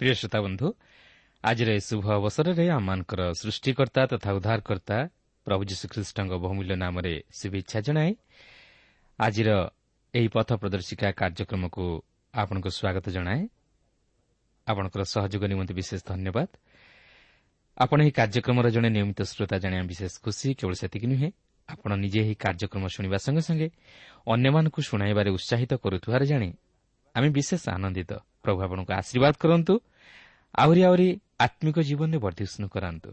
ପ୍ରିୟ ଶ୍ରୋତା ବନ୍ଧୁ ଆଜିର ଏହି ଶୁଭ ଅବସରରେ ଆମମାନଙ୍କର ସୃଷ୍ଟିକର୍ତ୍ତା ତଥା ଉଦ୍ଧାରକର୍ତ୍ତା ପ୍ରଭୁ ଯୀଶୁଖ୍ରୀଷ୍ଟଙ୍କ ବହୁମୂଲ୍ୟ ନାମରେ ଶୁଭେଚ୍ଛା ଜଣାଏ ଆଜିର ଏହି ପଥ ପ୍ରଦର୍ଶିକା କାର୍ଯ୍ୟକ୍ରମକୁ ଆପଣଙ୍କୁ ସ୍ୱାଗତ ଜଣାଏ। ଆପଣଙ୍କର ସହଯୋଗ ନିମନ୍ତେ ବିଶେଷ ଧନ୍ୟବାଦ। ଆପଣ ଏହି କାର୍ଯ୍ୟକ୍ରମର ଜଣେ ନିୟମିତ ଶ୍ରୋତା ଜାଣିବା ବିଶେଷ ଖୁସି କେବଳ ସେତିକି ନୁହେଁ ଆପଣ ନିଜେ ଏହି କାର୍ଯ୍ୟକ୍ରମ ଶୁଣିବା ସଙ୍ଗେ ସଙ୍ଗେ ଅନ୍ୟମାନଙ୍କୁ ଶୁଣାଇବାରେ ଉତ୍ସାହିତ କରୁଥିବାର ଜାଣି ଆମେ ବିଶେଷ ଆନନ୍ଦିତ। ପ୍ରଭୁ ଆପଣଙ୍କୁ ଆଶୀର୍ବାଦ କରନ୍ତୁ ଆହୁରି ଆହୁରି ଆତ୍ମିକ ଜୀବନରେ ବର୍ଦ୍ଧିଷ୍ଣୁ କରାନ୍ତୁ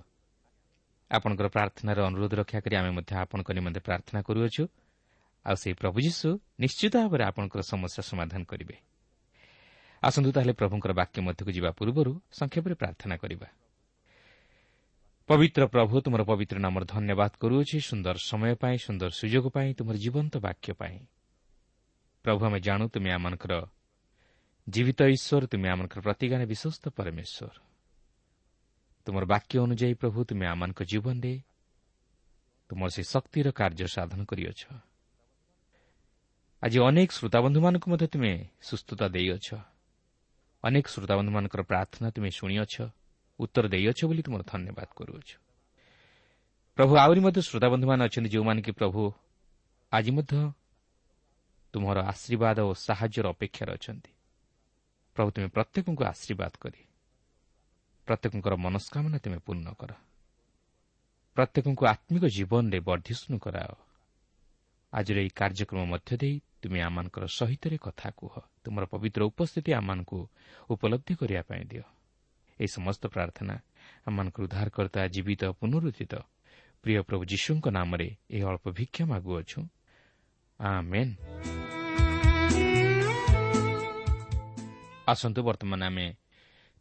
ଆପଣଙ୍କର ପ୍ରାର୍ଥନାର ଅନୁରୋଧ ରକ୍ଷା କରି ଆମେ ମଧ୍ୟ ଆପଣଙ୍କ ନିମନ୍ତେ ପ୍ରାର୍ଥନା କରୁଅଛୁ ଆଉ ସେହି ପ୍ରଭୁ ଯୀଶୁ ନିଶ୍ଚିତ ଭାବରେ ଆପଣଙ୍କର ସମସ୍ୟା ସମାଧାନ କରିବେ ଆସନ୍ତୁ ତାହେଲେ ପ୍ରଭୁଙ୍କର ବାକ୍ୟ ମଧ୍ୟକୁ ଯିବା ପୂର୍ବରୁ ସଂକ୍ଷେପରେ ପ୍ରାର୍ଥନା କରିବା ପବିତ୍ର ପ୍ରଭୁ ତୁମର ପବିତ୍ର ନାମର ଧନ୍ୟବାଦ କରୁଅଛି ସୁନ୍ଦର ସମୟ ପାଇଁ ସୁନ୍ଦର ସୁଯୋଗ ପାଇଁ ତୁମର ଜୀବନ୍ତ ବାକ୍ୟ ପାଇଁ ପ୍ରଭୁ ଆମେ ଜାଣୁ ତୁମେ ଆମମାନଙ୍କର ଜୀବିତ ଈଶ୍ୱର ତୁମେ ଆମମାନଙ୍କର ପ୍ରତିଜ୍ଞାନ ବିଶ୍ୱସ୍ତ ପରମେଶ୍ୱର ତୁମର ବାକ୍ୟ ଅନୁଯାୟୀ ପ୍ରଭୁ ତୁମେ ଆମମାନଙ୍କ ଜୀବନରେ ତୁମର ସେ ଶକ୍ତିର କାର୍ଯ୍ୟ ସାଧନ କରିଅଛ ଆଜି ଅନେକ ଶ୍ରୋତାବନ୍ଧୁମାନଙ୍କୁ ମଧ୍ୟ ତୁମେ ସୁସ୍ଥତା ଦେଇଅଛ ଅନେକ ଶ୍ରୋତାବନ୍ଧୁମାନଙ୍କର ପ୍ରାର୍ଥନା ତୁମେ ଶୁଣିଅଛ ଉତ୍ତର ଦେଇଅଛ ବୋଲି ତୁମର ଧନ୍ୟବାଦ କରୁଅଛ ପ୍ରଭୁ ଆହୁରି ମଧ୍ୟ ଶ୍ରୋତାବନ୍ଧୁମାନେ ଅଛନ୍ତି ଯେଉଁମାନେ କି ପ୍ରଭୁ ଆଜି ମଧ୍ୟ ତୁମର ଆଶୀର୍ବାଦ ଓ ସାହାଯ୍ୟର ଅପେକ୍ଷାରେ ଅଛନ୍ତି ପ୍ରଭୁ ତୁମେ ପ୍ରତ୍ୟେକଙ୍କୁ ଆଶୀର୍ବାଦ କରି ପ୍ରତ୍ୟେକଙ୍କର ମନସ୍କାମନା ତୁମେ ପୂର୍ଣ୍ଣ କର। ପ୍ରତ୍ୟେକଙ୍କୁ ଆତ୍ମିକ ଜୀବନରେ ବର୍ଦ୍ଧିଷ୍ଣୁ କରାଅ। ଆଜିର ଏହି କାର୍ଯ୍ୟକ୍ରମ ମଧ୍ୟ ଦେଇ ତୁମେ ଆମମାନଙ୍କର ସହିତରେ କଥା କୁହ। ତୁମର ପବିତ୍ର ଉପସ୍ଥିତି ଆମମାନଙ୍କୁ ଉପଲବ୍ଧି କରିବା ପାଇଁ ଦିଅ। ଏହି ସମସ୍ତ ପ୍ରାର୍ଥନା ଆମମାନଙ୍କର ଉଦ୍ଧାରକର୍ତ୍ତା ଜୀବିତ ପୁନରୁଦ୍ଧିତ ପ୍ରିୟ ପ୍ରଭୁ ଯୀଶୁଙ୍କ ନାମରେ ଏହି ଅଳ୍ପ ଭିକ୍ଷା ମାଗୁଅଛୁ। ଆସନ୍ତୁ ବର୍ତ୍ତମାନ ଆମେ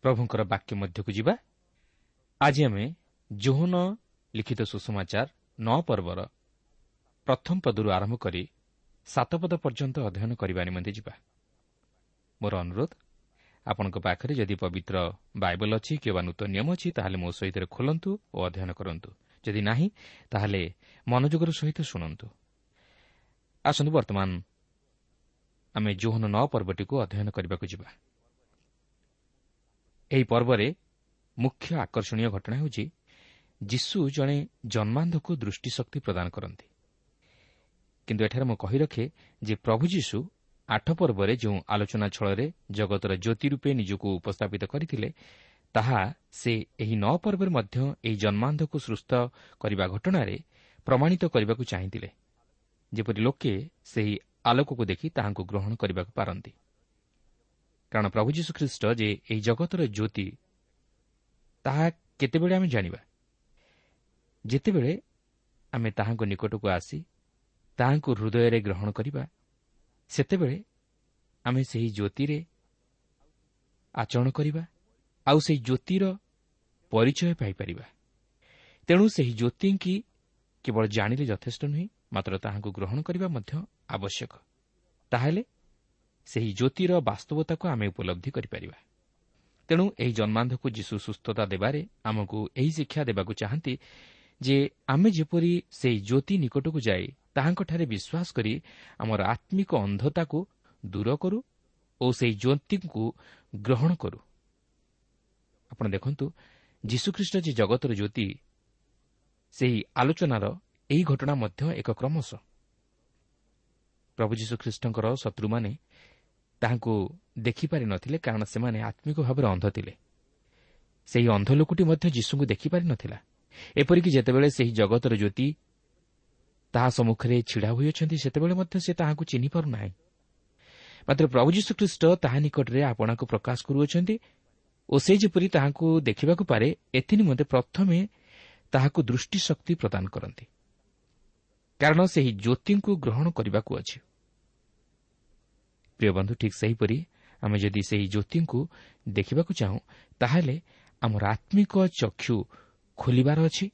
ପ୍ରଭୁଙ୍କର ବାକ୍ୟ ମଧ୍ୟକୁ ଯିବା। ଆଜି ଆମେ ଜୋହନ ଲିଖିତ ସୁଷମାଚାର ନଅ ପର୍ବର ପ୍ରଥମ ପଦରୁ ଆରମ୍ଭ କରି ସାତ ପଦ ପର୍ଯ୍ୟନ୍ତ ଅଧ୍ୟୟନ କରିବା ନିମନ୍ତେ ଯିବା। ମୋର ଅନୁରୋଧ ଆପଣଙ୍କ ପାଖରେ ଯଦି ପବିତ୍ର ବାଇବଲ ଅଛି କିମ୍ବା ନୂତନ ନିୟମ ଅଛି ତାହେଲେ ମୋ ସହିତ ଖୋଲନ୍ତୁ ଓ ଅଧ୍ୟୟନ କରନ୍ତୁ। ଯଦି ନାହିଁ ତାହେଲେ ମନୋଯୋଗର ସହିତ ଶୁଣନ୍ତୁ। ଆସନ୍ତୁ ବର୍ତ୍ତମାନ ଆମେ ଜୋହନ ନଅ ପର୍ବଟିକୁ ଅଧ୍ୟୟନ କରିବାକୁ ଯିବା। ଏହି ପର୍ବରେ ମୁଖ୍ୟ ଆକର୍ଷଣୀୟ ଘଟଣା ହେଉଛି ଯୀଶୁ ଜଣେ ଜନ୍ମାନ୍ଧକୁ ଦୃଷ୍ଟିଶକ୍ତି ପ୍ରଦାନ କରନ୍ତି। କିନ୍ତୁ ଏଠାରେ ମୁଁ କହି ରଖେ ଯେ ପ୍ରଭୁ ଯୀଶୁ ଆଠ ପର୍ବରେ ଯେଉଁ ଆଲୋଚନା ଛଳରେ ଜଗତର ଜ୍ୟୋତି ରୂପେ ନିଜକୁ ଉପସ୍ଥାପିତ କରିଥିଲେ ତାହା ସେ ଏହି ନଅ ପର୍ବରେ ମଧ୍ୟ ଏହି ଜନ୍ମାନ୍ଧକୁ ସୁସ୍ଥ କରିବା ଘଟଣାରେ ପ୍ରମାଣିତ କରିବାକୁ ଚାହିଁଥିଲେ ଯେପରି ଲୋକେ ସେହି ଆଲୋକକୁ ଦେଖି ତାହାଙ୍କୁ ଗ୍ରହଣ କରିବାକୁ ପାରନ୍ତି। କାରଣ ପ୍ରଭୁ ଯୀଶୁଖ୍ରୀଷ୍ଟ ଯେ ଏହି ଜଗତର ଜ୍ୟୋତି ତାହା କେତେବେଳେ ଆମେ ଜାଣିବା? ଯେତେବେଳେ ଆମେ ତାହାଙ୍କ ନିକଟକୁ ଆସି ତାହାଙ୍କୁ ହୃଦୟରେ ଗ୍ରହଣ କରିବା ସେତେବେଳେ ଆମେ ସେହି ଜ୍ୟୋତିରେ ଆଚରଣ କରିବା ଆଉ ସେହି ଜ୍ୟୋତିର ପରିଚୟ ପାଇପାରିବା। ତେଣୁ ସେହି ଜ୍ୟୋତିଙ୍କି କେବଳ ଜାଣିଲେ ଯଥେଷ୍ଟ ନୁହେଁ ମାତ୍ର ତାହାଙ୍କୁ ଗ୍ରହଣ କରିବା ମଧ୍ୟ ଆବଶ୍ୟକ। ତାହେଲେ ସେହି ଜ୍ୟୋତିର ବାସ୍ତବତାକୁ ଆମେ ଉପଲବ୍ଧି କରିପାରିବା। ତେଣୁ ଏହି ଜନ୍ମାନ୍ଧକୁ ଯୀଶୁ ସୁସ୍ଥତା ଦେବାରେ ଆମକୁ ଏହି ଶିକ୍ଷା ଦେବାକୁ ଚାହାନ୍ତି ଯେ ଆମେ ଯେପରି ସେହି ଜ୍ୟୋତି ନିକଟକୁ ଯାଇ ତାହାଙ୍କଠାରେ ବିଶ୍ୱାସ କରି ଆମର ଆତ୍ମିକ ଅନ୍ଧତାକୁ ଦୂର କରୁ ଓ ସେହି ଜ୍ୟୋତିଙ୍କୁ ଗ୍ରହଣ କରୁ। ଆପଣ ଦେଖନ୍ତୁ ଯୀଶୁଖ୍ରୀଷ୍ଟ ଯେ ଜଗତର ଜ୍ୟୋତି ସେହି ଆଲୋଚନାର ଏହି ଘଟଣା ମଧ୍ୟ ଏକ କ୍ରମଶ। ପ୍ରଭୁ ଯୀଶୁଖ୍ରୀଷ୍ଟଙ୍କର ଶତ୍ରୁମାନେ ତାହାଙ୍କୁ ଦେଖିପାରି ନଥିଲେ କାରଣ ସେମାନେ ଆତ୍ମିକ ଭାବରେ ଅନ୍ଧ ଥିଲେ। ସେହି ଅନ୍ଧ ଲୋକଟି ମଧ୍ୟ ଯୀଶୁଙ୍କୁ ଦେଖିପାରି ନଥିଲା। ଏପରିକି ଯେତେବେଳେ ସେହି ଜଗତର ଜ୍ୟୋତି ତାହା ସମ୍ମୁଖରେ ଛିଡ଼ା ହୋଇଅଛନ୍ତି ସେତେବେଳେ ମଧ୍ୟ ସେ ତାହାକୁ ଚିହ୍ନି ପାରୁନାହିଁ। ମାତ୍ର ପ୍ରଭୁ ଯୀଶୁଖ୍ରୀଷ୍ଟ ତାହା ନିକଟରେ ଆପଣାକୁ ପ୍ରକାଶ କରୁଅଛନ୍ତି ଓ ସେ ଯେପରି ତାହାକୁ ଦେଖିବାକୁ ପାରେ ଏଥିନିମନ୍ତେ ପ୍ରଥମେ ତାହାକୁ ଦୃଷ୍ଟିଶକ୍ତି ପ୍ରଦାନ କରନ୍ତି। କାରଣ ସେହି ଜ୍ୟୋତିଙ୍କୁ ଗ୍ରହଣ କରିବାକୁ ଅଛି। ପ୍ରିୟ ବନ୍ଧୁ ଠିକ୍ ସେହିପରି ଆମେ ଯଦି ସେହି ଜ୍ୟୋତିଙ୍କୁ ଦେଖିବାକୁ ଚାହୁଁ ତାହେଲେ ଆମର ଆତ୍ମିକ ଚକ୍ଷୁ ଖୋଲିବାର ଅଛି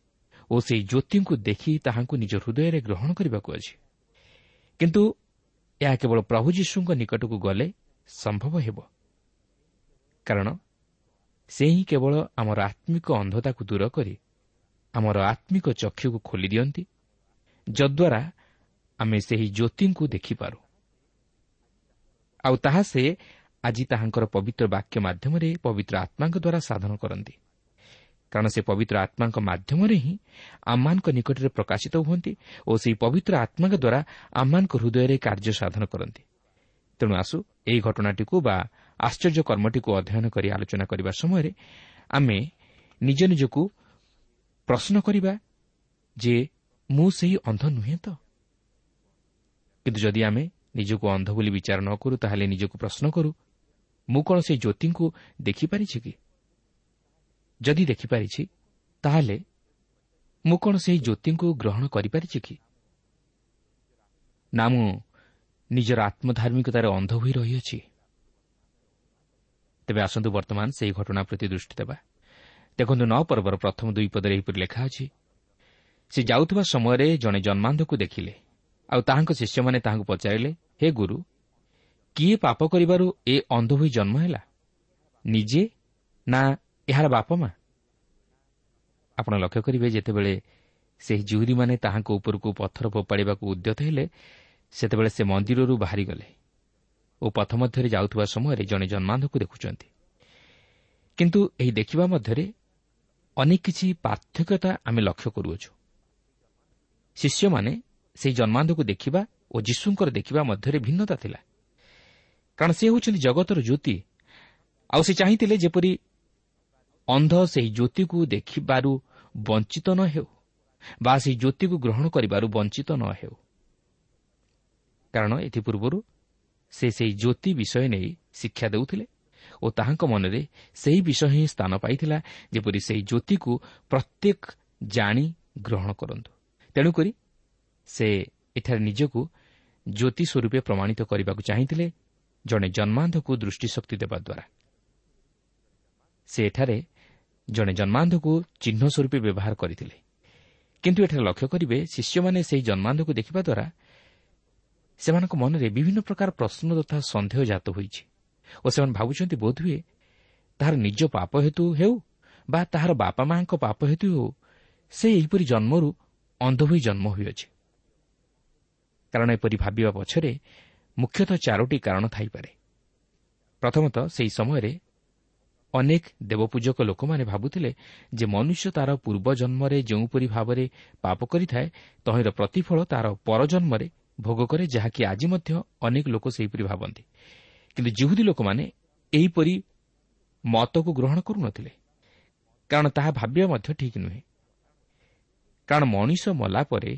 ଓ ସେହି ଜ୍ୟୋତିଙ୍କୁ ଦେଖି ତାହାଙ୍କୁ ନିଜ ହୃଦୟରେ ଗ୍ରହଣ କରିବାକୁ ଅଛି। କିନ୍ତୁ ଏହା କେବଳ ପ୍ରଭୁ ଯୀଶୁଙ୍କ ନିକଟକୁ ଗଲେ ସମ୍ଭବ ହେବ। କାରଣ ସେ ହିଁ କେବଳ ଆମର ଆତ୍ମିକ ଅନ୍ଧତାକୁ ଦୂର କରି ଆମର ଆତ୍ମିକ ଚକ୍ଷୁକୁ ଖୋଲି ଦିଅନ୍ତି ଯଦ୍ୱାରା ଆମେ ସେହି ଜ୍ୟୋତିଙ୍କୁ ଦେଖିପାରୁ। ଆଉ ତାହା ସେ ଆଜି ତାହାଙ୍କର ପବିତ୍ର ବାକ୍ୟ ମାଧ୍ୟମରେ ପବିତ୍ର ଆତ୍ମାଙ୍କ ଦ୍ୱାରା ସାଧନ କରନ୍ତି। କାରଣ ସେ ପବିତ୍ର ଆତ୍ମାଙ୍କ ମାଧ୍ୟମରେ ହିଁ ଆମମାନଙ୍କ ନିକଟରେ ପ୍ରକାଶିତ ହୁଅନ୍ତି ଓ ସେହି ପବିତ୍ର ଆତ୍ମାଙ୍କ ଦ୍ୱାରା ଆମମାନଙ୍କ ହୃଦୟରେ କାର୍ଯ୍ୟ ସାଧନ କରନ୍ତି। ତେଣୁ ଆସୁ ଏହି ଘଟଣାଟିକୁ ବା ଆଶ୍ଚର୍ଯ୍ୟ କର୍ମଟିକୁ ଅଧ୍ୟୟନ କରି ଆଲୋଚନା କରିବା ସମୟରେ ଆମେ ନିଜ ନିଜକୁ ପ୍ରଶ୍ନ କରିବା ଯେ ମୁଁ ସେହି ଅନ୍ଧ ନୁହେଁ ତ? କିନ୍ତୁ ଯଦି ଆମେ ନିଜକୁ ଅନ୍ଧ ବୋଲି ବିଚାର ନ କରୁ ତାହେଲେ ନିଜକୁ ପ୍ରଶ୍ନ କରୁ ମୁଁ କ'ଣ ସେହି ଜ୍ୟୋତିଙ୍କୁ ଦେଖିପାରିଛି କି? ଯଦି ଦେଖିପାରିଛି ତାହେଲେ ମୁଁ କ'ଣ ସେହି ଜ୍ୟୋତିଙ୍କୁ ଗ୍ରହଣ କରିପାରିଛି କି? ନା ମୁଁ ନିଜର ଆତ୍ମଧାର୍ମିକତାରେ ଅନ୍ଧ ହୋଇ ରହିଅଛି। ତେବେ ଆସନ୍ତୁ ବର୍ତ୍ତମାନ ସେହି ଘଟଣା ପ୍ରତି ଦୃଷ୍ଟି ଦେବା। ଦେଖନ୍ତୁ ନଅ ପର୍ବର ପ୍ରଥମ ଦୁଇ ପଦରେ ଏହିପରି ଲେଖା ଅଛି ସେ ଯାଉଥିବା ସମୟରେ ଜଣେ ଜନ୍ମାନ୍ଧକୁ ଦେଖିଲେ। ଆଉ ତାହାଙ୍କ ଶିଷ୍ୟମାନେ ତାହାଙ୍କୁ ପଚାରିଲେ ହେ ଗୁରୁ କିଏ ପାପ କରିବାରୁ ଏ ଅନ୍ଧ ହୋଇ ଜନ୍ମ ହେଲା? ନିଜେ ନା ଏହାର ବାପା ମା? ଆପଣ ଲକ୍ଷ୍ୟ କରିବେ ଯେତେବେଳେ ସେହି ଜୁହୁରୀମାନେ ତାହାଙ୍କ ଉପରକୁ ପଥର ଫୋପାଡ଼ିବାକୁ ଉଦ୍ୟତ ହେଲେ ସେତେବେଳେ ସେ ମନ୍ଦିରରୁ ବାହାରିଗଲେ ଓ ପଥ ମଧ୍ୟରେ ଯାଉଥିବା ସମୟରେ ଜଣେ ଜନ୍ମାନ୍ଧକୁ ଦେଖୁଛନ୍ତି। କିନ୍ତୁ ଏହି ଦେଖିବା ମଧ୍ୟରେ ଅନେକ କିଛି ପାର୍ଥକ୍ୟତା ଆମେ ଲକ୍ଷ୍ୟ କରୁଅଛୁ। ଶିଷ୍ୟମାନେ ସେହି ଜନ୍ମାନ୍ଧକୁ ଦେଖିବା ଓ ଯୀଶୁଙ୍କର ଦେଖିବା ମଧ୍ୟରେ ଭିନ୍ନତା ଥିଲା। କାରଣ ସେ ହେଉଛନ୍ତି ଜଗତର ଜ୍ୟୋତି। ଆଉ ସେ ଚାହିଁଥିଲେ ଯେପରି ଅନ୍ଧ ସେହି ଜ୍ୟୋତିକୁ ଦେଖିବାରୁ ବଞ୍ଚିତ ନ ହେଉ ବା ସେହି ଜ୍ୟୋତିକୁ ଗ୍ରହଣ କରିବାରୁ ବଞ୍ଚିତ ନ ହେଉ। କାରଣ ଏଥିପୂର୍ବରୁ ସେ ସେହି ଜ୍ୟୋତି ବିଷୟ ନେଇ ଶିକ୍ଷା ଦେଉଥିଲେ ଓ ତାହାଙ୍କ ମନରେ ସେହି ବିଷୟ ହିଁ ସ୍ଥାନ ପାଇଥିଲା ଯେପରି ସେହି ଜ୍ୟୋତିକୁ ପ୍ରତ୍ୟେକ ଜାଣି ଗ୍ରହଣ କରନ୍ତୁ। ତେଣୁକରି ସେ ଏଠାରେ ନିଜକୁ ଜ୍ୟୋତି ସ୍ୱରୂପେ ପ୍ରମାଣିତ କରିବାକୁ ଚାହିଁଥିଲେ ଜଣେ ଜନ୍ମାନ୍ଧକୁ ଦୃଷ୍ଟିଶକ୍ତି ଦେବା ଦ୍ୱାରା। ସେ ଏଠାରେ ଜଣେ ଜନ୍ମାନ୍ଧକୁ ଚିହ୍ନ ସ୍ୱରୂପେ ବ୍ୟବହାର କରିଥିଲେ। କିନ୍ତୁ ଏଠାରେ ଲକ୍ଷ୍ୟ କରିବେ ଶିଷ୍ୟମାନେ ସେହି ଜନ୍ମାନ୍ଧକୁ ଦେଖିବା ଦ୍ୱାରା ସେମାନଙ୍କ ମନରେ ବିଭିନ୍ନ ପ୍ରକାର ପ୍ରଶ୍ନ ତଥା ସନ୍ଦେହ ଜାତ ହୋଇଛି ଓ ସେମାନେ ଭାବୁଛନ୍ତି ବୋଧହୁଏ ତାହାର ନିଜ ପାପ ହେତୁ ହେଉ ବା ତାହାର ବାପା ମା'ଙ୍କ ପାପ ହେତୁ ହେଉ ସେ ଏହିପରି ଜନ୍ମରୁ ଅନ୍ଧ ହୋଇ ଜନ୍ମ ହୋଇଅଛି। କାରଣ ଏପରି ଭାବିବା ପଛରେ ମୁଖ୍ୟତଃ ଚାରୋଟି କାରଣ ଥାଇପାରେ। ପ୍ରଥମତଃ ସେହି ସମୟରେ ଅନେକ ଦେବପୂଜକ ଲୋକମାନେ ଭାବୁଥିଲେ ଯେ ମନୁଷ୍ୟ ତା'ର ପୂର୍ବଜନ୍ମରେ ଯେଉଁପରି ଭାବରେ ପାପ କରିଥାଏ ତହିଁର ପ୍ରତିଫଳ ତା'ର ପରଜନ୍ମରେ ଭୋଗ କରେ ଯାହାକି ଆଜି ମଧ୍ୟ ଅନେକ ଲୋକ ସେହିପରି ଭାବନ୍ତି। କିନ୍ତୁ ଜିହୁଦୀ ଲୋକମାନେ ଏହିପରି ମତକୁ ଗ୍ରହଣ କରୁନଥିଲେ। କାରଣ ତାହା ଭାବିବା ମଧ୍ୟ ଠିକ୍ ନୁହେଁ। କାରଣ ମଣିଷ ମଲା ପରେ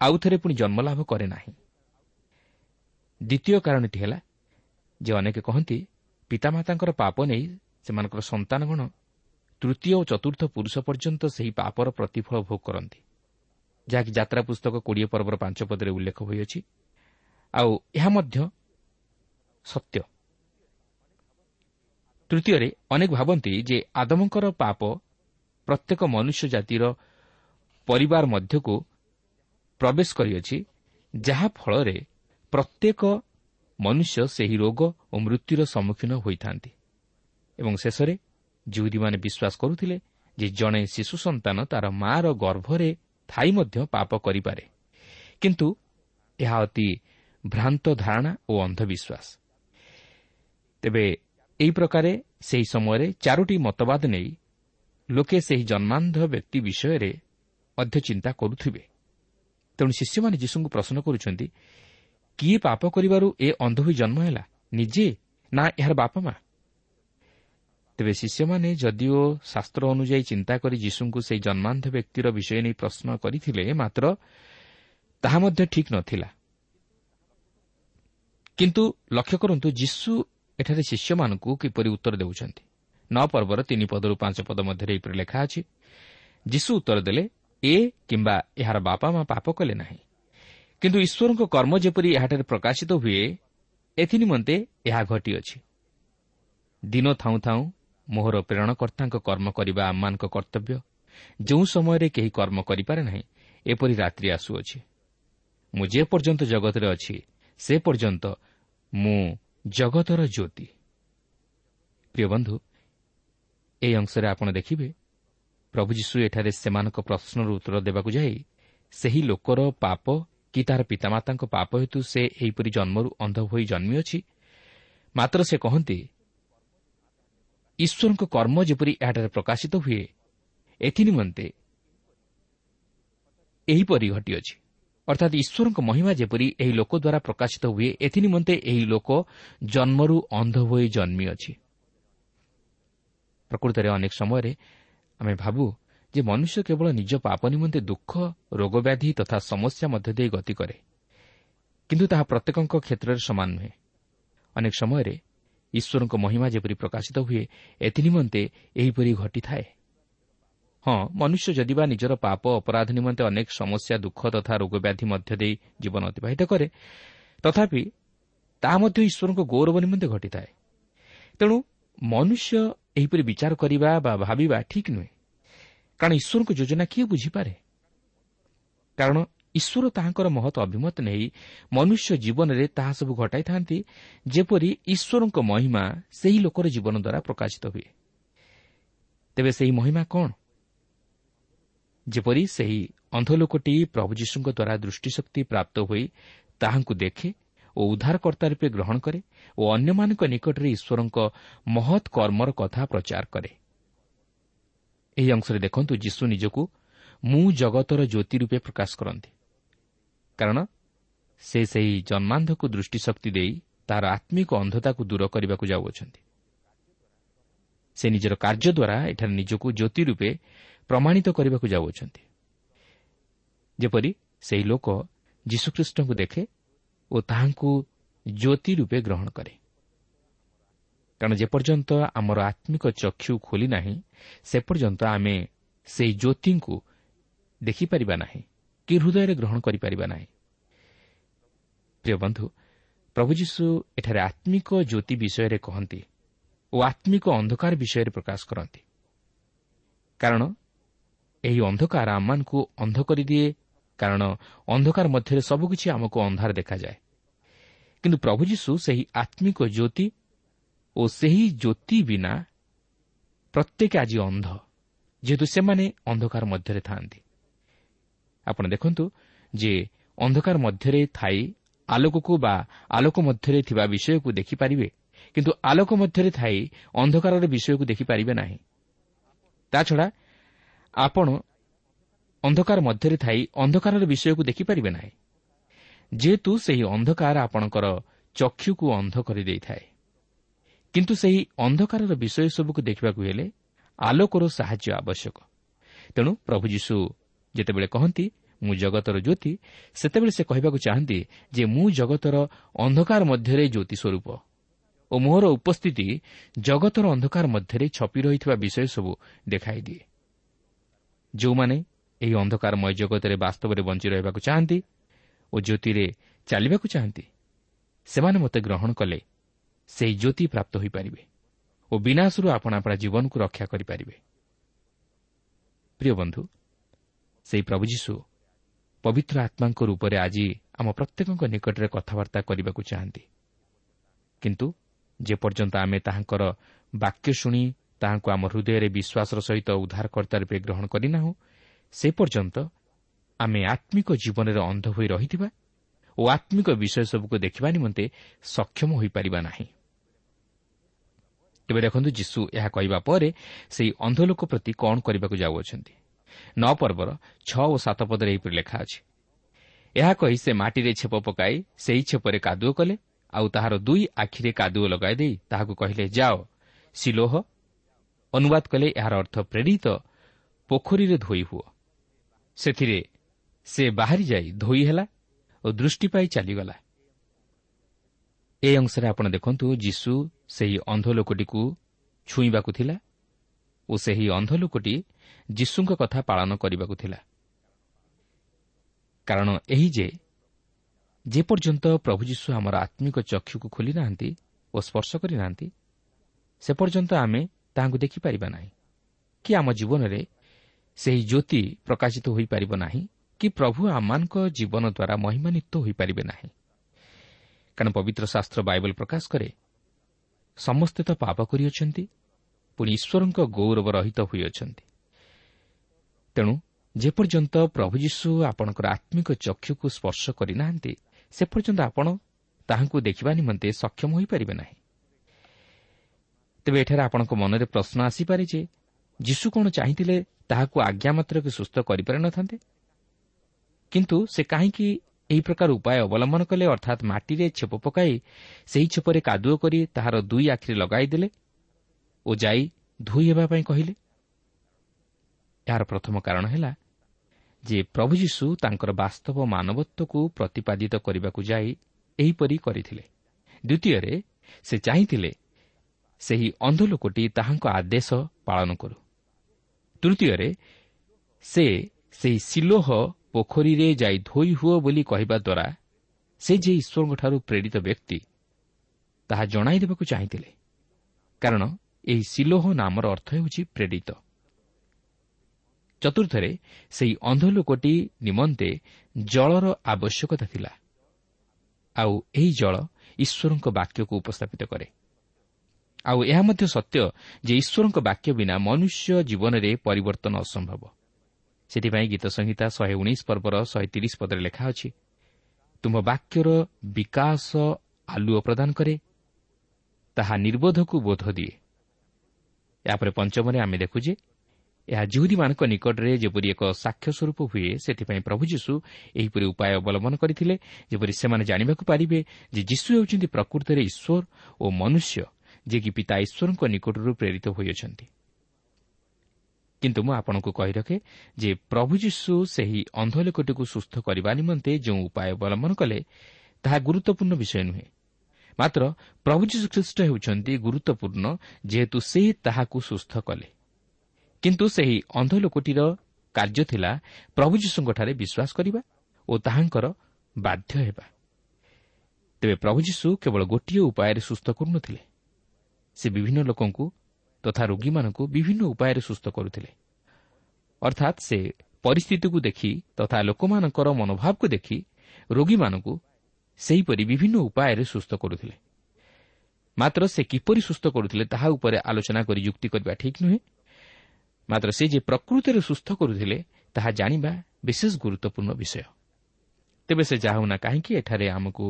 ଆଉଥରେ ପୁଣି ଜନ୍ମଲାଭ କରେ ନାହିଁ। ଦ୍ୱିତୀୟ କାରଣଟି ହେଲା ଯେ ଅନେକ କହନ୍ତି ପିତାମାତାଙ୍କର ପାପ ନେଇ ସେମାନଙ୍କର ସନ୍ତାନଗଣ ତୃତୀୟ ଓ ଚତୁର୍ଥ ପୁରୁଷ ପର୍ଯ୍ୟନ୍ତ ସେହି ପାପର ପ୍ରତିଫଳ ଭୋଗ କରନ୍ତି। ଯାହାକି ଯାତ୍ରା ପୁସ୍ତକ କୋଡ଼ିଏ ପର୍ବର ପାଞ୍ଚ ପଦରେ ଉଲ୍ଲେଖ ହୋଇଅଛି। ଆଉ ଏହା ମଧ୍ୟ ସତ୍ୟ। ତୃତୀୟରେ ଅନେକ ଭାବନ୍ତି ଯେ ଆଦମଙ୍କର ପାପ ପ୍ରତ୍ୟେକ ମନୁଷ୍ୟ ଜାତିର ପରିବାର ମଧ୍ୟକୁ ପ୍ରବେଶ କରିଅଛି ଯାହାଫଳରେ ପ୍ରତ୍ୟେକ ମନୁଷ୍ୟ ସେହି ରୋଗ ଓ ମୃତ୍ୟୁର ସମ୍ମୁଖୀନ ହୋଇଥାନ୍ତି। ଏବଂ ଶେଷରେ ଯେଉଁଦୀମାନେ ବିଶ୍ୱାସ କରୁଥିଲେ ଯେ ଜଣେ ଶିଶୁ ସନ୍ତାନ ତା'ର ମା'ର ଗର୍ଭରେ ଥାଇ ମଧ୍ୟ ପାପ କରିପାରେ। କିନ୍ତୁ ଏହା ଅତି ଭ୍ରାନ୍ତ ଧାରଣା ଓ ଅନ୍ଧବିଶ୍ୱାସ। ତେବେ ଏହି ପ୍ରକାରେ ସେହି ସମୟରେ ଚାରୋଟି ମତବାଦ ନେଇ ଲୋକେ ସେହି ଜନ୍ମାନ୍ଧ ବ୍ୟକ୍ତି ବିଷୟରେ ମଧ୍ୟ ଚିନ୍ତା କରୁଥିବେ। ତେଣୁ ଶିଷ୍ୟମାନେ ଯୀଶୁଙ୍କୁ ପ୍ରଶ୍ନ କରୁଛନ୍ତି କିଏ ପାପ କରିବାରୁ ଏ ଅନ୍ଧ ହୋଇ ଜନ୍ମ ହେଲା? ନିଜେ? ନା ଏହାର ବାପା ମା' ତେବେ ଶିଷ୍ୟମାନେ ଯଦିଓ ଶାସ୍ତ୍ର ଅନୁଯାୟୀ ଚିନ୍ତା କରି ଯୀଶୁଙ୍କୁ ସେହି ଜନ୍ମାନ୍ଧ ବ୍ୟକ୍ତିର ବିଷୟ ନେଇ ପ୍ରଶ୍ନ କରିଥିଲେ ମାତ୍ର ତାହା ମଧ୍ୟ ଠିକ୍ ନଥିଲା। କିନ୍ତୁ ଲକ୍ଷ୍ୟ କରନ୍ତୁ ଯୀଶୁ ଏଠାରେ ଶିଷ୍ୟମାନଙ୍କୁ କିପରି ଉତ୍ତର ଦେଉଛନ୍ତି। ନଅ ପର୍ବର ତିନି ପଦରୁ ପାଞ୍ଚ ପଦ ମଧ୍ୟରେ ଏହିପରି ଲେଖା ଅଛି ଯୀଶୁ ଉତ୍ତର ଦେଲେ ଏ କିମ୍ବା ଏହାର ବାପା ମା ପାପ କଲେ ନାହିଁ। କିନ୍ତୁ ଈଶ୍ୱରଙ୍କ କର୍ମ ଯେପରି ଏହାଠାରେ ପ୍ରକାଶିତ ହୁଏ ଏଥିନିମନ୍ତେ ଏହା ଘଟିଅଛି। ଦିନ ଥାଉଁ ଥାଉଁ ମୋହର ପ୍ରେରଣକର୍ତ୍ତାଙ୍କ କର୍ମ କରିବା ଆମମାନଙ୍କ କର୍ତ୍ତବ୍ୟ। ଯେଉଁ ସମୟରେ କେହି କର୍ମ କରିପାରେ ନାହିଁ ଏପରି ରାତ୍ରି ଆସୁଅଛି। ମୁଁ ଯେପର୍ଯ୍ୟନ୍ତ ଜଗତରେ ଅଛି ସେ ପର୍ଯ୍ୟନ୍ତ ମୁଁ ଜଗତର ଜ୍ୟୋତି। ପ୍ରିୟ ବନ୍ଧୁ ଏହି ଅଂଶରେ ଆପଣ ଦେଖିବେ ପ୍ରଭୁ ଯୀଶୁ ଏଠାରେ ସେମାନଙ୍କ ପ୍ରଶ୍ନର ଉତ୍ତର ଦେବାକୁ ଯାଇ ସେହି ଲୋକର ପାପ କି ତାହାର ପିତାମାତାଙ୍କ ପାପ ହେତୁ ସେ ଏହିପରି ଜନ୍ମରୁ ଅନ୍ଧ ହୋଇ ଜନ୍ମିଅଛି? ମାତ୍ର ସେ କହନ୍ତି ଈଶ୍ୱରଙ୍କ କର୍ମ ଯେପରି ଏହାଠାରେ ପ୍ରକାଶିତ ହୁଏ ଏଥିନିମନ୍ତେ ଏହିପରି ଘଟିଅଛି। ଅର୍ଥାତ୍ ଈଶ୍ୱରଙ୍କ ମହିମା ଯେପରି ଏହି ଲୋକ ଦ୍ୱାରା ପ୍ରକାଶିତ ହୁଏ ଏଥିନିମନ୍ତେ ଏହି ଲୋକ ଜନ୍ମରୁ ଅନ୍ଧ ହୋଇ ଜନ୍ମିଅଛି। ପ୍ରକୃତରେ ଅନେକ ସମୟରେ ଆମେ ଭାବୁ ଯେ ମନୁଷ୍ୟ କେବଳ ନିଜ ପାପ ନିମନ୍ତେ ଦୁଃଖ ରୋଗବ୍ୟାଧି ତଥା ସମସ୍ୟା ମଧ୍ୟ ଦେଇ ଗତି କରେ। କିନ୍ତୁ ତାହା ପ୍ରତ୍ୟେକଙ୍କ କ୍ଷେତ୍ରରେ ସମାନ ନୁହେଁ। ଅନେକ ସମୟରେ ଈଶ୍ୱରଙ୍କ ମହିମା ଯେପରି ପ୍ରକାଶିତ ହୁଏ ଏଥିନିମନ୍ତେ ଏହିପରି ଘଟିଥାଏ। ହଁ ମନୁଷ୍ୟ ଯଦି ବା ନିଜର ପାପ ଅପରାଧ ନିମନ୍ତେ ଅନେକ ସମସ୍ୟା ଦୁଃଖ ତଥା ରୋଗବ୍ୟାଧି ମଧ୍ୟ ଦେଇ ଜୀବନ ଅତିବାହିତ କରେ ତଥାପି ତାହା ମଧ୍ୟ ଈଶ୍ୱରଙ୍କ ଗୌରବ ନିମନ୍ତେ ଘଟିଥାଏ। ତେଣୁ ମନୁଷ୍ୟ ଏହିପରି ବିଚାର କରିବା ବା ଭାବିବା ଠିକ୍ ନୁହେଁ। କାରଣ ଈଶ୍ୱରଙ୍କ ଯୋଜନା କିଏ ବୁଝିପାରେ? କାରଣ ଈଶ୍ୱର ତାହାଙ୍କର ମହତ ଅଭିମତ ନେଇ ମନୁଷ୍ୟ ଜୀବନରେ ତାହା ସବୁ ଘଟାଇଥାନ୍ତି ଯେପରି ଈଶ୍ୱରଙ୍କ ମହିମା ସେହି ଲୋକର ଜୀବନ ଦ୍ୱାରା ପ୍ରକାଶିତ ହୁଏ। ତେବେ ସେହି ମହିମା କ'ଣ? ଯେପରି ସେହି ଅନ୍ଧ ଲୋକଟି ପ୍ରଭୁ ଯୀଶୁଙ୍କ ଦ୍ୱାରା ଦୃଷ୍ଟିଶକ୍ତି ପ୍ରାପ୍ତ ହୋଇ ତାହାଙ୍କୁ ଦେଖେ ଓ ଉଦ୍ଧାରକର୍ତ୍ତା ରୂପେ ଗ୍ରହଣ କରେ ଓ ଅନ୍ୟମାନଙ୍କ ନିକଟରେ ଈଶ୍ୱରଙ୍କ ମହତ୍ କର୍ମର କଥା ପ୍ରଚାର କରେ। ଏହି ଅଂଶରେ ଦେଖନ୍ତୁ ଯୀଶୁ ନିଜକୁ ମୁଁ ଜଗତର ଜ୍ୟୋତି ରୂପେ ପ୍ରକାଶ କରନ୍ତି। କାରଣ ସେ ସେହି ଜନ୍ମାନ୍ଧକୁ ଦୃଷ୍ଟିଶକ୍ତି ଦେଇ ତାହାର ଆତ୍ମିକ ଅନ୍ଧତାକୁ ଦୂର କରିବାକୁ ଯାଉଅଛନ୍ତି। ସେ ନିଜର କାର୍ଯ୍ୟ ଦ୍ୱାରା ଏଠାରେ ନିଜକୁ ଜ୍ୟୋତି ରୂପେ ପ୍ରମାଣିତ କରିବାକୁ ଯାଉଅଛନ୍ତି। ଯେପରି ସେହି ଲୋକ ଯୀଶୁଖ୍ରୀଷ୍ଟଙ୍କୁ ଦେଖେ ଓ ତାହାଙ୍କୁ ଜ୍ୟୋତି ରୂପେ ଗ୍ରହଣ କରେ। କାରଣ ଯେପର୍ଯ୍ୟନ୍ତ ଆମର ଆତ୍ମିକ ଚକ୍ଷୁ ଖୋଲି ନାହିଁ ସେ ପର୍ଯ୍ୟନ୍ତ ଆମେ ସେହି ଜ୍ୟୋତିଙ୍କୁ ଦେଖିପାରିବା ନାହିଁ କି ହୃଦୟରେ ଗ୍ରହଣ କରିପାରିବା ନାହିଁ। ପ୍ରିୟ ବନ୍ଧୁ ପ୍ରଭୁ ଯୀଶୁ ଏଠାରେ ଆତ୍ମିକ ଜ୍ୟୋତି ବିଷୟରେ କହନ୍ତି ଓ ଆତ୍ମିକ ଅନ୍ଧକାର ବିଷୟରେ ପ୍ରକାଶ କରନ୍ତି। କାରଣ ଏହି ଅନ୍ଧକାର ଆମମାନଙ୍କୁ ଅନ୍ଧ କରିଦିଏ କାରଣ ଅନ୍ଧକାର ମଧ୍ୟରେ ସବୁକିଛି ଆମକୁ ଅନ୍ଧାର ଦେଖାଯାଏ। କିନ୍ତୁ ପ୍ରଭୁ ଯୀଶୁ ସେହି ଆତ୍ମିକ ଜ୍ୟୋତି ଓ ସେହି ଜ୍ୟୋତି ବିନା ପ୍ରତ୍ୟେକ ଆଜି ଅନ୍ଧ ଯେହେତୁ ସେମାନେ ଅନ୍ଧକାର ମଧ୍ୟରେ ଥାଆନ୍ତି। ଆପଣ ଦେଖନ୍ତୁ ଯେ ଅନ୍ଧକାର ମଧ୍ୟରେ ଥାଇ ଆଲୋକକୁ ବା ଆଲୋକ ମଧ୍ୟରେ ଥିବା ବିଷୟକୁ ଦେଖିପାରିବେ କିନ୍ତୁ ଆଲୋକ ମଧ୍ୟରେ ଥାଇ ଅନ୍ଧକାରର ବିଷୟକୁ ଦେଖିପାରିବେ ନାହିଁ। ତାଛଡ଼ା ଆପଣ ଅନ୍ଧକାର ମଧ୍ୟରେ ଥାଇ ଅନ୍ଧକାରର ବିଷୟକୁ ଦେଖିପାରିବେ ନାହିଁ। ଯେହେତୁ ସେହି ଅନ୍ଧକାର ଆପଣଙ୍କର ଚକ୍ଷୁକୁ ଅନ୍ଧ କରିଦେଇଥାଏ। କିନ୍ତୁ ସେହି ଅନ୍ଧକାରର ବିଷୟ ସବୁକୁ ଦେଖିବାକୁ ହେଲେ ଆଲୋକର ସାହାଯ୍ୟ ଆବଶ୍ୟକ। ତେଣୁ ପ୍ରଭୁ ଯୀଶୁ ଯେତେବେଳେ କହନ୍ତି ମୁଁ ଜଗତର ଜ୍ୟୋତି ସେତେବେଳେ ସେ କହିବାକୁ ଚାହାନ୍ତି ଯେ ମୁଁ ଜଗତର ଅନ୍ଧକାର ମଧ୍ୟରେ ଜ୍ୟୋତି ସ୍ୱରୂପ ଓ ମୋହର ଉପସ୍ଥିତି ଜଗତର ଅନ୍ଧକାର ମଧ୍ୟରେ ଛପି ରହିଥିବା ବିଷୟ ସବୁ ଦେଖାଇଦିଏ। ଯେଉଁମାନେ ଏହି ଅନ୍ଧକାରମୟ ଜଗତରେ ବାସ୍ତବରେ ବଞ୍ଚି ରହିବାକୁ ଚାହାନ୍ତି ଓ ଜ୍ୟୋତିରେ ଚାଲିବାକୁ ଚାହାନ୍ତି। ସେମାନେ ମୋତେ ଗ୍ରହଣ କଲେ ସେହି ଜ୍ୟୋତି ପ୍ରାପ୍ତ ହୋଇପାରିବେ ଓ ବିନାଶରୁ ଆପଣ ଆପଣା ଜୀବନକୁ ରକ୍ଷା କରିପାରିବେ। ପ୍ରିୟ ବନ୍ଧୁ ସେହି ପ୍ରଭୁ ଯୀଶୁ ପବିତ୍ର ଆତ୍ମାଙ୍କ ରୂପରେ ଆଜି ଆମ ପ୍ରତ୍ୟେକଙ୍କ ନିକଟରେ କଥାବାର୍ତ୍ତା କରିବାକୁ ଚାହାନ୍ତି। କିନ୍ତୁ ଯେପର୍ଯ୍ୟନ୍ତ ଆମେ ତାହାଙ୍କର ବାକ୍ୟ ଶୁଣି ତାହାଙ୍କୁ ଆମ ହୃଦୟରେ ବିଶ୍ୱାସର ସହିତ ଉଦ୍ଧାରକର୍ତ୍ତା ରୂପେ ଗ୍ରହଣ କରିନାହୁଁ ସେ ପର୍ଯ୍ୟନ୍ତ ଆମେ ଆତ୍ମିକ ଜୀବନରେ ଅନ୍ଧ ହୋଇ ରହିଥିବା ଓ ଆତ୍ମିକ ବିଷୟ ସବୁକୁ ଦେଖିବା ନିମନ୍ତେ ସକ୍ଷମ ହୋଇପାରିବା ନାହିଁ। ତେବେ ଦେଖନ୍ତୁ ଯୀଶୁ ଏହା କହିବା ପରେ ସେହି ଅନ୍ଧ ଲୋକ ପ୍ରତି କ'ଣ କରିବାକୁ ଯାଉଅଛନ୍ତି। ନଅ ପର୍ବର ଛଅ ଓ ସାତ ପଦରେ ଏହିପରି ଲେଖା ଅଛି। ଏହା କହି ସେ ମାଟିରେ ଛେପ ପକାଇ ସେହି ଛେପରେ କାଦୁଅ କଲେ ଆଉ ତାହାର ଦୁଇ ଆଖିରେ କାଦୁଅ ଲଗାଇ ଦେଇ ତାହାକୁ କହିଲେ ଯାଅ ସିଲୋହ ଅନୁବାଦ କଲେ ଏହାର ଅର୍ଥ ପ୍ରେରିତ ପୋଖରୀରେ ଧୋଇ ହୁଅ। ସେଥିରେ ସେ ବାହାରି ଯାଇ ଧୋଇ ହେଲା ଓ ଦୃଷ୍ଟି ପାଇ ଚାଲିଗଲା। ଏହି ଅଂଶରେ ଆପଣ ଦେଖନ୍ତୁ ଯୀଶୁ ସେହି ଅନ୍ଧ ଲୋକଟିକୁ ଛୁଇଁବାକୁ ଥିଲା ଓ ସେହି ଅନ୍ଧ ଲୋକଟି ଯୀଶୁଙ୍କ କଥା ପାଳନ କରିବାକୁ ଥିଲା। କାରଣ ଏହି ଯେପର୍ଯ୍ୟନ୍ତ ପ୍ରଭୁ ଯୀଶୁ ଆମର ଆତ୍ମିକ ଚକ୍ଷୁକୁ ଖୋଲି ନାହାନ୍ତି ଓ ସ୍ପର୍ଶ କରିନାହାନ୍ତି ସେ ପର୍ଯ୍ୟନ୍ତ ଆମେ ତାହାଙ୍କୁ ଦେଖିପାରିବା ନାହିଁ। କି ଆମ ଜୀବନରେ ସେହି ଜ୍ୟୋତି ପ୍ରକାଶିତ ହୋଇପାରିବ ନାହିଁ କି ପ୍ରଭୁ ଆମମାନଙ୍କ ଜୀବନ ଦ୍ୱାରା ମହିମାନ୍ୱିତ ହୋଇପାରିବେ ନାହିଁ। କାରଣ ପବିତ୍ର ଶାସ୍ତ୍ର ବାଇବଲ ପ୍ରକାଶ କରେ ସମସ୍ତେ ତ ପାପ କରିଅଛନ୍ତି ପୁଣି ଈଶ୍ୱରଙ୍କ ଗୌରବ ରହିତ ହୋଇଅଛନ୍ତି। ତେଣୁ ଯେପର୍ଯ୍ୟନ୍ତ ପ୍ରଭୁ ଯୀଶୁ ଆପଣଙ୍କର ଆତ୍ମିକ ଚକ୍ଷୁକୁ ସ୍ପର୍ଶ କରିନାହାନ୍ତି ସେ ପର୍ଯ୍ୟନ୍ତ ଆପଣ ତାହାଙ୍କୁ ଦେଖିବା ନିମନ୍ତେ ସକ୍ଷମ ହୋଇପାରିବେ ନାହିଁ। ତେବେ ଏଠାରେ ଆପଣଙ୍କ ମନରେ ପ୍ରଶ୍ନ ଆସିପାରେ ଯେ ଯୀଶୁ କ'ଣ ଚାହିଁଥିଲେ ତାହାକୁ ଆଜ୍ଞା ମାତ୍ରକେ ସୁସ୍ଥ କରିପାରିନଥାନ୍ତେ? କିନ୍ତୁ ସେ କାହିଁକି ଏହି ପ୍ରକାର ଉପାୟ ଅବଲମ୍ବନ କଲେ ଅର୍ଥାତ୍ ମାଟିରେ ଛେପ ପକାଇ ସେହି ଛେପରେ କାଦୁଅ କରି ତାହାର ଦୁଇ ଆଖିରେ ଲଗାଇଦେଲେ ଓ ଯାଇ ଧୋଇ ହେବା ପାଇଁ କହିଲେ? ଏହାର ପ୍ରଥମ କାରଣ ହେଲା ଯେ ପ୍ରଭୁ ଯୀଶୁ ତାଙ୍କର ବାସ୍ତବ ମାନବତ୍ୱକୁ ପ୍ରତିପାଦିତ କରିବାକୁ ଯାଇ ଏହିପରି କରିଥିଲେ। ଦ୍ୱିତୀୟରେ ସେ ଚାହିଁଥିଲେ ସେହି ଅନ୍ଧ ଲୋକଟି ତାହାଙ୍କ ଆଦେଶ ପାଳନ କରୁ। ତୃତୀୟରେ ସେ ସେହି ସିଲୋହ ପୋଖରୀରେ ଯାଇ ଧୋଇ ହୁଅ ବୋଲି କହିବା ଦ୍ୱାରା ସେ ଯେ ଈଶ୍ୱରଙ୍କଠାରୁ ପ୍ରେରିତ ବ୍ୟକ୍ତି ତାହା ଜଣାଇ ଦେବାକୁ ଚାହିଁଥିଲେ। କାରଣ ଏହି ସିଲୋହ ନାମର ଅର୍ଥ ହେଉଛି ପ୍ରେରିତ। ଚତୁର୍ଥରେ ସେହି ଅନ୍ଧ ଲୋକଟି ନିମନ୍ତେ ଜଳର ଆବଶ୍ୟକତା ଥିଲା। ଆଉ ଏହି ଜଳ ଈଶ୍ୱରଙ୍କ ବାକ୍ୟକୁ ଉପସ୍ଥାପିତ କରେ। ଆଉ ଏହା ମଧ୍ୟ ସତ୍ୟ ଯେ ଈଶ୍ୱରଙ୍କ ବାକ୍ୟ ବିନା ମନୁଷ୍ୟ ଜୀବନରେ ପରିବର୍ତ୍ତନ ଅସମ୍ଭବ। ସେଥିପାଇଁ ଗୀତ ସଂହିତା ଶହେ ଉଣେଇଶ ପର୍ବର ଶହେ ତିରିଶ ପଦରେ ଲେଖା ଅଛି ତୁମ ବାକ୍ୟର ବିକାଶ ଆଲୁଅ ପ୍ରଦାନ କରେ ତାହା ନିର୍ବୋଧକୁ ବୋଧ ଦିଏ। ଏହାପରେ ପଞ୍ଚମରେ ଆମେ ଦେଖୁ ଯେ ଏହା ଜୁହୁଦୀମାନଙ୍କ ନିକଟରେ ଯେପରି ଏକ ସାକ୍ଷ୍ୟ ସ୍ୱରୂପ ହୁଏ ସେଥିପାଇଁ ପ୍ରଭୁ ଯୀଶୁ ଏହିପରି ଉପାୟ ଅବଲମ୍ବନ କରିଥିଲେ ଯେପରି ସେମାନେ ଜାଣିବାକୁ ପାରିବେ ଯେ ଯୀଶୁ ହେଉଛନ୍ତି ପ୍ରକୃତରେ ଈଶ୍ୱର ଓ ମନୁଷ୍ୟ ଯିଏକି ପିତା ଈଶ୍ୱରଙ୍କ ନିକଟରୁ ପ୍ରେରିତ ହୋଇଅଛନ୍ତି। କିନ୍ତୁ ମୁଁ ଆପଣଙ୍କୁ କହି ରଖେ ଯେ ପ୍ରଭୁ ଯୀଶୁ ସେହି ଅନ୍ଧଲୋକଟିକୁ ସୁସ୍ଥ କରିବା ନିମନ୍ତେ ଯେଉଁ ଉପାୟ ଅବଲମ୍ବନ କଲେ ତାହା ଗୁରୁତ୍ୱପୂର୍ଣ୍ଣ ବିଷୟ ନୁହେଁ। ମାତ୍ର ପ୍ରଭୁ ଯୀଶୁଖ୍ରୀଷ୍ଟ ହେଉଛନ୍ତି ଗୁରୁତ୍ୱପୂର୍ଣ୍ଣ ଯେହେତୁ ସେ ତାହାକୁ ସୁସ୍ଥ କଲେ। କିନ୍ତୁ ସେହି ଅନ୍ଧଲୋକଟିର କାର୍ଯ୍ୟ ଥିଲା ପ୍ରଭୁ ଯୀଶୁଙ୍କଠାରେ ବିଶ୍ୱାସ କରିବା ଓ ତାହାଙ୍କର ବାଧ୍ୟ ହେବା। ତେବେ ପ୍ରଭୁ ଯୀଶୁ କେବଳ ଗୋଟିଏ ଉପାୟରେ ସୁସ୍ଥ କରୁନଥିଲେ। ସେ ବିଭିନ୍ନ ଲୋକଙ୍କୁ ତଥା ରୋଗୀମାନଙ୍କୁ ବିଭିନ୍ନ ଉପାୟରେ ସୁସ୍ଥ କରୁଥିଲେ। ଅର୍ଥାତ୍ ସେ ପରିସ୍ଥିତିକୁ ଦେଖି ତଥା ଲୋକମାନଙ୍କର ମନୋଭାବକୁ ଦେଖି ରୋଗୀମାନଙ୍କୁ ସେହିପରି ବିଭିନ୍ନ ଉପାୟରେ ସୁସ୍ଥ କରୁଥିଲେ। ମାତ୍ର ସେ କିପରି ସୁସ୍ଥ କରୁଥିଲେ ତାହା ଉପରେ ଆଲୋଚନା କରି ଯୁକ୍ତି କରିବା ଠିକ୍ ନୁହେଁ। ମାତ୍ର ସେ ଯେ ପ୍ରକୃତିରେ ସୁସ୍ଥ କରୁଥିଲେ ତାହା ଜାଣିବା ବିଶେଷ ଗୁରୁତ୍ୱପୂର୍ଣ୍ଣ ବିଷୟ। ତେବେ ସେ ଯାହା ହେଉନା କାହିଁକି ଏଠାରେ ଆମକୁ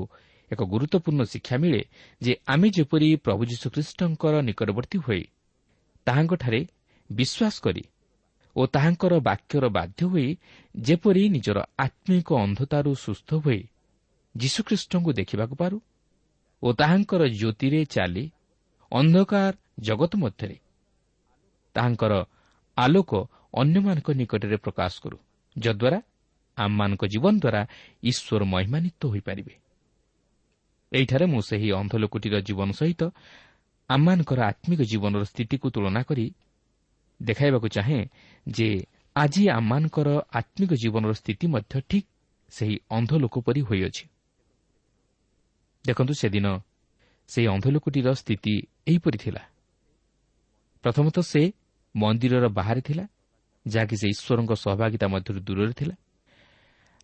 ଏକ ଗୁରୁତ୍ୱପୂର୍ଣ୍ଣ ଶିକ୍ଷା ମିଳେ ଯେ ଆମେ ଯେପରି ପ୍ରଭୁ ଯୀଶୁଖ୍ରୀଷ୍ଟଙ୍କର ନିକଟବର୍ତ୍ତୀ ହୋଇ ତାହାଙ୍କଠାରେ ବିଶ୍ୱାସ କରି ଓ ତାହାଙ୍କର ବାକ୍ୟର ବାଧ୍ୟ ହୋଇ ଯେପରି ନିଜର ଆତ୍ମିକ ଅନ୍ଧତାରୁ ସୁସ୍ଥ ହୋଇ ଯୀଶୁଖ୍ରୀଷ୍ଟଙ୍କୁ ଦେଖିବାକୁ ପାରୁ ଓ ତାହାଙ୍କର ଜ୍ୟୋତିରେ ଚାଲି ଅନ୍ଧକାର ଜଗତ ମଧ୍ୟରେ ତାହାଙ୍କର ଆଲୋକ ଅନ୍ୟମାନଙ୍କ ନିକଟରେ ପ୍ରକାଶ କରୁ ଯଦ୍ୱାରା ଆମମାନଙ୍କ ଜୀବନ ଦ୍ୱାରା ଈଶ୍ୱର ମହିମାନିତ ହୋଇପାରିବେ। ଏହିଠାରେ ମୁଁ ସେହି ଅନ୍ଧଲୋକଟିର ଜୀବନ ସହିତ ଆମମାନଙ୍କର ଆତ୍ମିକ ଜୀବନର ସ୍ଥିତିକୁ ତୁଳନା କରି ଦେଖାଇବାକୁ ଚାହେଁ ଯେ ଆଜି ଆମମାନଙ୍କର ଆତ୍ମିକ ଜୀବନର ସ୍ଥିତି ମଧ୍ୟ ଠିକ୍ ସେହି ଅନ୍ଧଲୋକ ପରି ହୋଇଅଛି। ଦେଖନ୍ତୁ ସେଦିନ ସେହି ଅନ୍ଧଲୋକଟିର ସ୍ଥିତି ଏହିପରି ଥିଲା। ପ୍ରଥମତଃ ସେ ମନ୍ଦିରର ବାହାରେ ଥିଲା ଯାହାକି ସେ ଈଶ୍ୱରଙ୍କ ସହଭାଗିତା ମଧ୍ୟରୁ ଦୂରରେ ଥିଲା।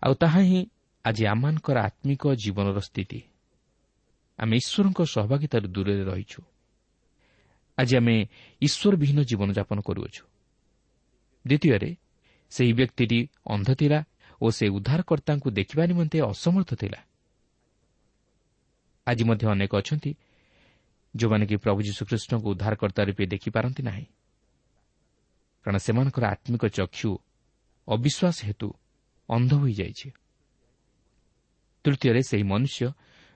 ଆଉ ତାହା ହିଁ ଆଜି ଆମମାନଙ୍କର ଆତ୍ମିକ ଜୀବନର ସ୍ଥିତି। ଆମେ ଈଶ୍ୱରଙ୍କ ସହଭାଗିତାରୁ ଦୂରରେ ରହିଛୁ। ଆଜି ଆମେ ଈଶ୍ୱରବିହୀନ ଜୀବନଯାପନ କରୁଅଛୁ। ଦ୍ୱିତୀୟରେ ସେହି ବ୍ୟକ୍ତିଟି ଅନ୍ଧ ଥିଲା ଓ ସେ ଉଦ୍ଧାରକର୍ତ୍ତାଙ୍କୁ ଦେଖିବା ନିମନ୍ତେ ଅସମର୍ଥ ଥିଲା। ଆଜି ମଧ୍ୟ ଅନେକ ଅଛନ୍ତି ଯେଉଁମାନେ କି ପ୍ରଭୁ ଯୀଶୁଖ୍ରୀଷ୍ଟଙ୍କୁ ଉଦ୍ଧାରକର୍ତ୍ତା ରୂପେ ଦେଖିପାରନ୍ତି ନାହିଁ। କାରଣ ସେମାନଙ୍କର ଆତ୍ମିକ ଚକ୍ଷୁ ଅବିଶ୍ୱାସ ହେତୁ ଅନ୍ଧ ହୋଇଯାଇଛି। ତୃତୀୟରେ ସେହି ମନୁଷ୍ୟ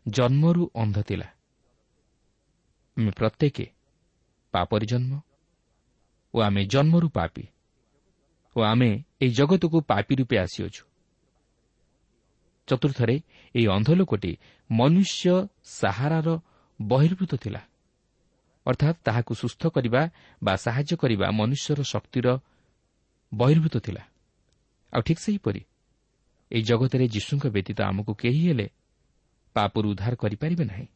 ଜନ୍ମରୁ ଅନ୍ଧ ଥିଲା। ଆମେ ପ୍ରତ୍ୟେକ ପାପରି ଜନ୍ମ ଓ ଆମେ ଜନ୍ମରୁ ପାପି ଓ ଆମେ ଏହି ଜଗତକୁ ପାପି ରୂପେ ଆସିଅଛୁ। ଚତୁର୍ଥରେ ଏହି ଅନ୍ଧଲୋକଟି ମନୁଷ୍ୟ ସାହାରାର ବହିର୍ଭୂତ ଥିଲା। ଅର୍ଥାତ୍ ତାହାକୁ ସୁସ୍ଥ କରିବା ବା ସାହାଯ୍ୟ କରିବା ମନୁଷ୍ୟର ଶକ୍ତିର ବହିର୍ଭୂତ ଥିଲା। ଆଉ ଠିକ୍ ସେହିପରି ଏହି ଜଗତରେ ଯୀଶୁଙ୍କ ବ୍ୟତୀତ ଆମକୁ କେହି ହେଲେ ପାପରୁ ଉଦ୍ଧାର କରିପାରିବେ ନାହିଁ।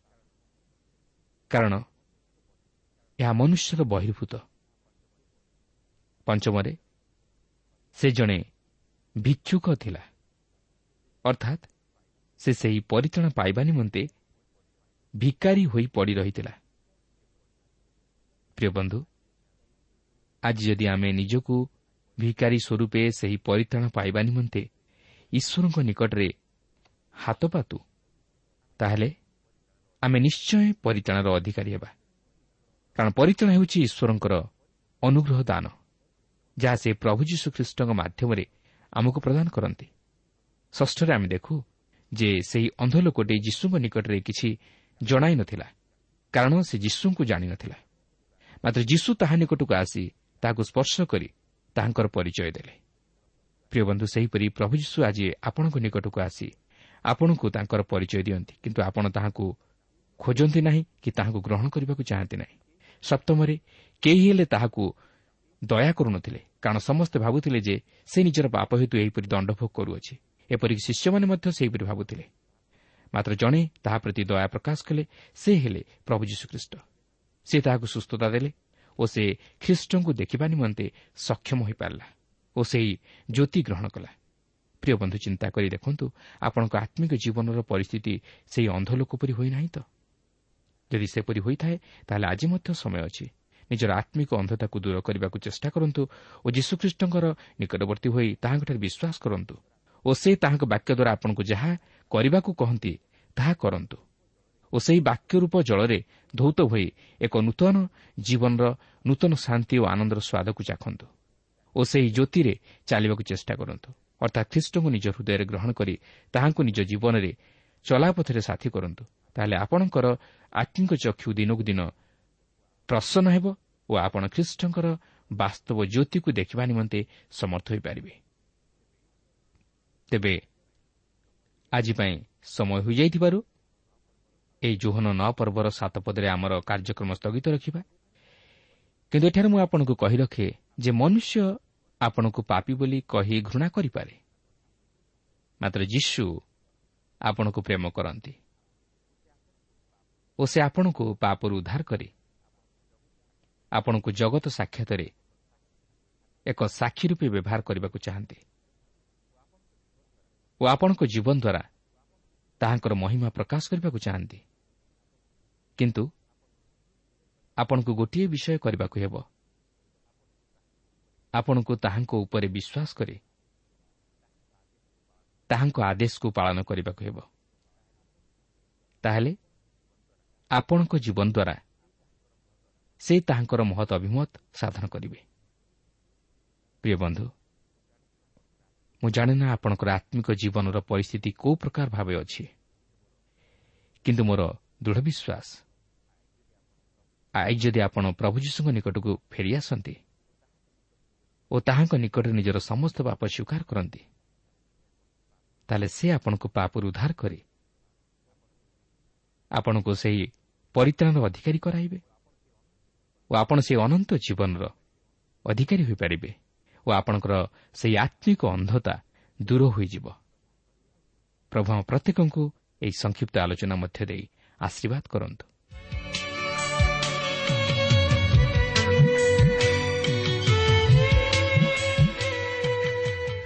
କାରଣ ଏହା ମନୁଷ୍ୟର ବହିର୍ଭୂତ। ପଞ୍ଚମରେ ସେ ଜଣେ ଭିକ୍ଷୁକ ଥିଲା। ଅର୍ଥାତ୍ ସେ ସେହି ପରିଚାଳନା ପାଇବା ନିମନ୍ତେ ଭିକାରୀ ହୋଇ ପଡ଼ି ରହିଥିଲା। ପ୍ରିୟ ବନ୍ଧୁ ଆଜି ଯଦି ଆମେ ନିଜକୁ ଭିକାରୀ ସ୍ୱରୂପେ ସେହି ପରିତ୍ରାଣ ପାଇବା ନିମନ୍ତେ ଈଶ୍ୱରଙ୍କ ନିକଟରେ ହାତ ପାତୁ ତାହେଲେ ଆମେ ନିଶ୍ଚୟ ପରିଚାଳନାର ଅଧିକାରୀ ହେବା କାରଣ ପରିଚାଳନା ହେଉଛି ଈଶ୍ୱରଙ୍କର ଅନୁଗ୍ରହ ଦାନ ଯାହା ସେ ପ୍ରଭୁ ଯୀଶୁଖ୍ରୀଷ୍ଟଙ୍କ ମାଧ୍ୟମରେ ଆମକୁ ପ୍ରଦାନ କରନ୍ତି। ଷଷ୍ଠରେ ଆମେ ଦେଖୁ ଯେ ସେହି ଅନ୍ଧ ଲୋକଟି ଯୀଶୁଙ୍କ ନିକଟରେ କିଛି ଜଣାଇ ନଥିଲା କାରଣ ସେ ଯୀଶୁଙ୍କୁ ଜାଣିନଥିଲା ମାତ୍ର ଯୀଶୁ ତାହା ନିକଟକୁ ଆସି ତାହାକୁ ସ୍ପର୍ଶ କରି ତାହାଙ୍କର ପରିଚୟ ଦେଲେ। ପ୍ରିୟ ବନ୍ଧୁ ସେହିପରି ପ୍ରଭୁ ଯୀଶୁ ଆଜି ଆପଣଙ୍କ ନିକଟକୁ ଆସି ଆପଣଙ୍କୁ ତାଙ୍କର ପରିଚୟ ଦିଅନ୍ତି କିନ୍ତୁ ଆପଣ ତାହାକୁ ଖୋଜନ୍ତି ନାହିଁ କି ତାହାକୁ ଗ୍ରହଣ କରିବାକୁ ଚାହାନ୍ତି ନାହିଁ। ସପ୍ତମରେ କେହି ହେଲେ ତାହାକୁ ଦୟା କରୁନଥିଲେ କାରଣ ସମସ୍ତେ ଭାବୁଥିଲେ ଯେ ସେ ନିଜର ପାପ ହେତୁ ଏହିପରି ଦଣ୍ଡଭୋଗ କରୁଅଛି। ଏପରିକି ଶିଷ୍ୟମାନେ ମଧ୍ୟ ସେହିପରି ଭାବୁଥିଲେ। ମାତ୍ର ଜଣେ ତାହା ପ୍ରତି ଦୟା ପ୍ରକାଶ କଲେ ସେ ହେଲେ ପ୍ରଭୁ ଯୀଶୁଖ୍ରୀଷ୍ଟ। ସେ ତାହାକୁ ସୁସ୍ଥତା ଦେଲେ ଓ ସେ ଖ୍ରୀଷ୍ଟଙ୍କୁ ଦେଖିବା ନିମନ୍ତେ ସକ୍ଷମ ହୋଇପାରିଲା ଓ ସେହି ଜ୍ୟୋତି ଗ୍ରହଣ କଲା। ପ୍ରିୟ ବନ୍ଧୁ ଚିନ୍ତା କରି ଦେଖନ୍ତୁ ଆପଣଙ୍କ ଆତ୍ମିକ ଜୀବନର ପରିସ୍ଥିତି ସେହି ଅନ୍ଧଲୋକ ପରି ହୋଇନାହିଁ ତ? ଯଦି ସେପରି ହୋଇଥାଏ ତାହେଲେ ଆଜି ମଧ୍ୟ ସମୟ ଅଛି। ନିଜର ଆତ୍ମିକ ଅନ୍ଧତାକୁ ଦୂର କରିବାକୁ ଚେଷ୍ଟା କରନ୍ତୁ ଓ ଯୀଶୁଖ୍ରୀଷ୍ଟଙ୍କର ନିକଟବର୍ତ୍ତୀ ହୋଇ ତାହାଙ୍କଠାରେ ବିଶ୍ୱାସ କରନ୍ତୁ ଓ ସେ ତାହାଙ୍କ ବାକ୍ୟ ଦ୍ୱାରା ଆପଣଙ୍କୁ ଯାହା କରିବାକୁ କହନ୍ତି ତାହା କରନ୍ତୁ ଓ ସେହି ବାକ୍ୟ ରୂପ ଜଳରେ ଧୌତ ହୋଇ ଏକ ନୂତନ ଜୀବନର ନୂତନ ଶାନ୍ତି ଓ ଆନନ୍ଦର ସ୍ୱାଦକୁ ଚାଖନ୍ତୁ ଓ ସେହି ଜ୍ୟୋତିରେ ଚାଲିବାକୁ ଚେଷ୍ଟା କରନ୍ତୁ। ଅର୍ଥାତ୍ ଖ୍ରୀଷ୍ଟଙ୍କୁ ନିଜ ହୃଦୟରେ ଗ୍ରହଣ କରି ତାହାଙ୍କୁ ନିଜ ଜୀବନରେ ଚଲାପଥରେ ସାଥୀ କରନ୍ତୁ। ତାହେଲେ ଆପଣଙ୍କର ଆତ୍ମିକ ଚକ୍ଷୁ ଦିନକୁ ଦିନ ପ୍ରସନ୍ନ ହେବ ଓ ଆପଣ ଖ୍ରୀଷ୍ଟଙ୍କର ବାସ୍ତବ ଜ୍ୟୋତିକୁ ଦେଖିବା ନିମନ୍ତେ ସମର୍ଥ ହୋଇପାରିବେ। ତେବେ ଆଜି ପାଇଁ ସମୟ ହୋଇଯାଇଥିବାରୁ ଏହି ଜୋହନ ନଅ ପର୍ବର ସାତ ପଦରେ ଆମର କାର୍ଯ୍ୟକ୍ରମ ସ୍ଥଗିତ ରଖିବା। କିନ୍ତୁ ଏଠାରେ ମୁଁ ଆପଣଙ୍କୁ କହି ରଖେ ଯେ ମନୁଷ୍ୟ ଆପଣଙ୍କୁ ପାପି ବୋଲି କହି ଘୃଣା କରିପାରେ। ମାତ୍ର ଯୀଶୁ ଆପଣଙ୍କୁ ପ୍ରେମ କରନ୍ତି ଓ ସେ ଆପଣଙ୍କୁ ପାପରୁ ଉଦ୍ଧାର କରି। ଆପଣଙ୍କୁ ଜଗତ ସାକ୍ଷାତରେ ଏକ ସାକ୍ଷୀ ରୂପେ ବ୍ୟବହାର କରିବାକୁ ଚାହାନ୍ତି ଓ ଆପଣଙ୍କ ଜୀବନ ଦ୍ୱାରା ତାହାଙ୍କର ମହିମା ପ୍ରକାଶ କରିବାକୁ ଚାହାନ୍ତି। କିନ୍ତୁ ଆପଣଙ୍କୁ ଗୋଟିଏ ବିଷୟ କରିବାକୁ ହେବ ଆପଣଙ୍କୁ ତାହାଙ୍କ ଉପରେ ବିଶ୍ୱାସ କରି। ତାହାଙ୍କ ଆଦେଶକୁ ପାଳନ କରିବାକୁ ହେବ। ତାହେଲେ ଆପଣଙ୍କ ଜୀବନ ଦ୍ୱାରା ସେ ତାହାଙ୍କର ମହତ ଅଭିମତ ସାଧନ କରିବେ। ପ୍ରିୟ ବନ୍ଧୁ ମୁଁ ଜାଣେ ନା ଆପଣଙ୍କର ଆତ୍ମିକ ଜୀବନର ପରିସ୍ଥିତି କେଉଁ ପ୍ରକାର ଭାବେ ଅଛି। କିନ୍ତୁ ମୋର ଦୃଢ଼ ବିଶ୍ୱାସ ଆଇ ଯଦି ଆପଣ ପ୍ରଭୁ ଯୀଶୁଙ୍କ ନିକଟକୁ ଫେରିଆସନ୍ତି ଓ ତାହାଙ୍କ ନିକଟରେ ନିଜର ସମସ୍ତ ପାପ ସ୍ୱୀକାର କରନ୍ତି। ତାହେଲେ ସେ ଆପଣଙ୍କୁ ପାପରୁ ଉଦ୍ଧାର କରି ଆପଣଙ୍କୁ ସେହି ପରିତ୍ରାଣର ଅଧିକାରୀ କରାଇବେ ଓ ଆପଣ ସେହି ଅନନ୍ତ ଜୀବନର ଅଧିକାରୀ ହୋଇପାରିବେ ଓ ଆପଣଙ୍କର ସେହି ଆତ୍ମିକ ଅନ୍ଧତା ଦୂର ହୋଇଯିବ। ପ୍ରଭୁ ଆମ ପ୍ରତ୍ୟେକଙ୍କୁ ଏହି ସଂକ୍ଷିପ୍ତ ଆଲୋଚନା ମଧ୍ୟ ଦେଇ ଆଶୀର୍ବାଦ କରନ୍ତୁ।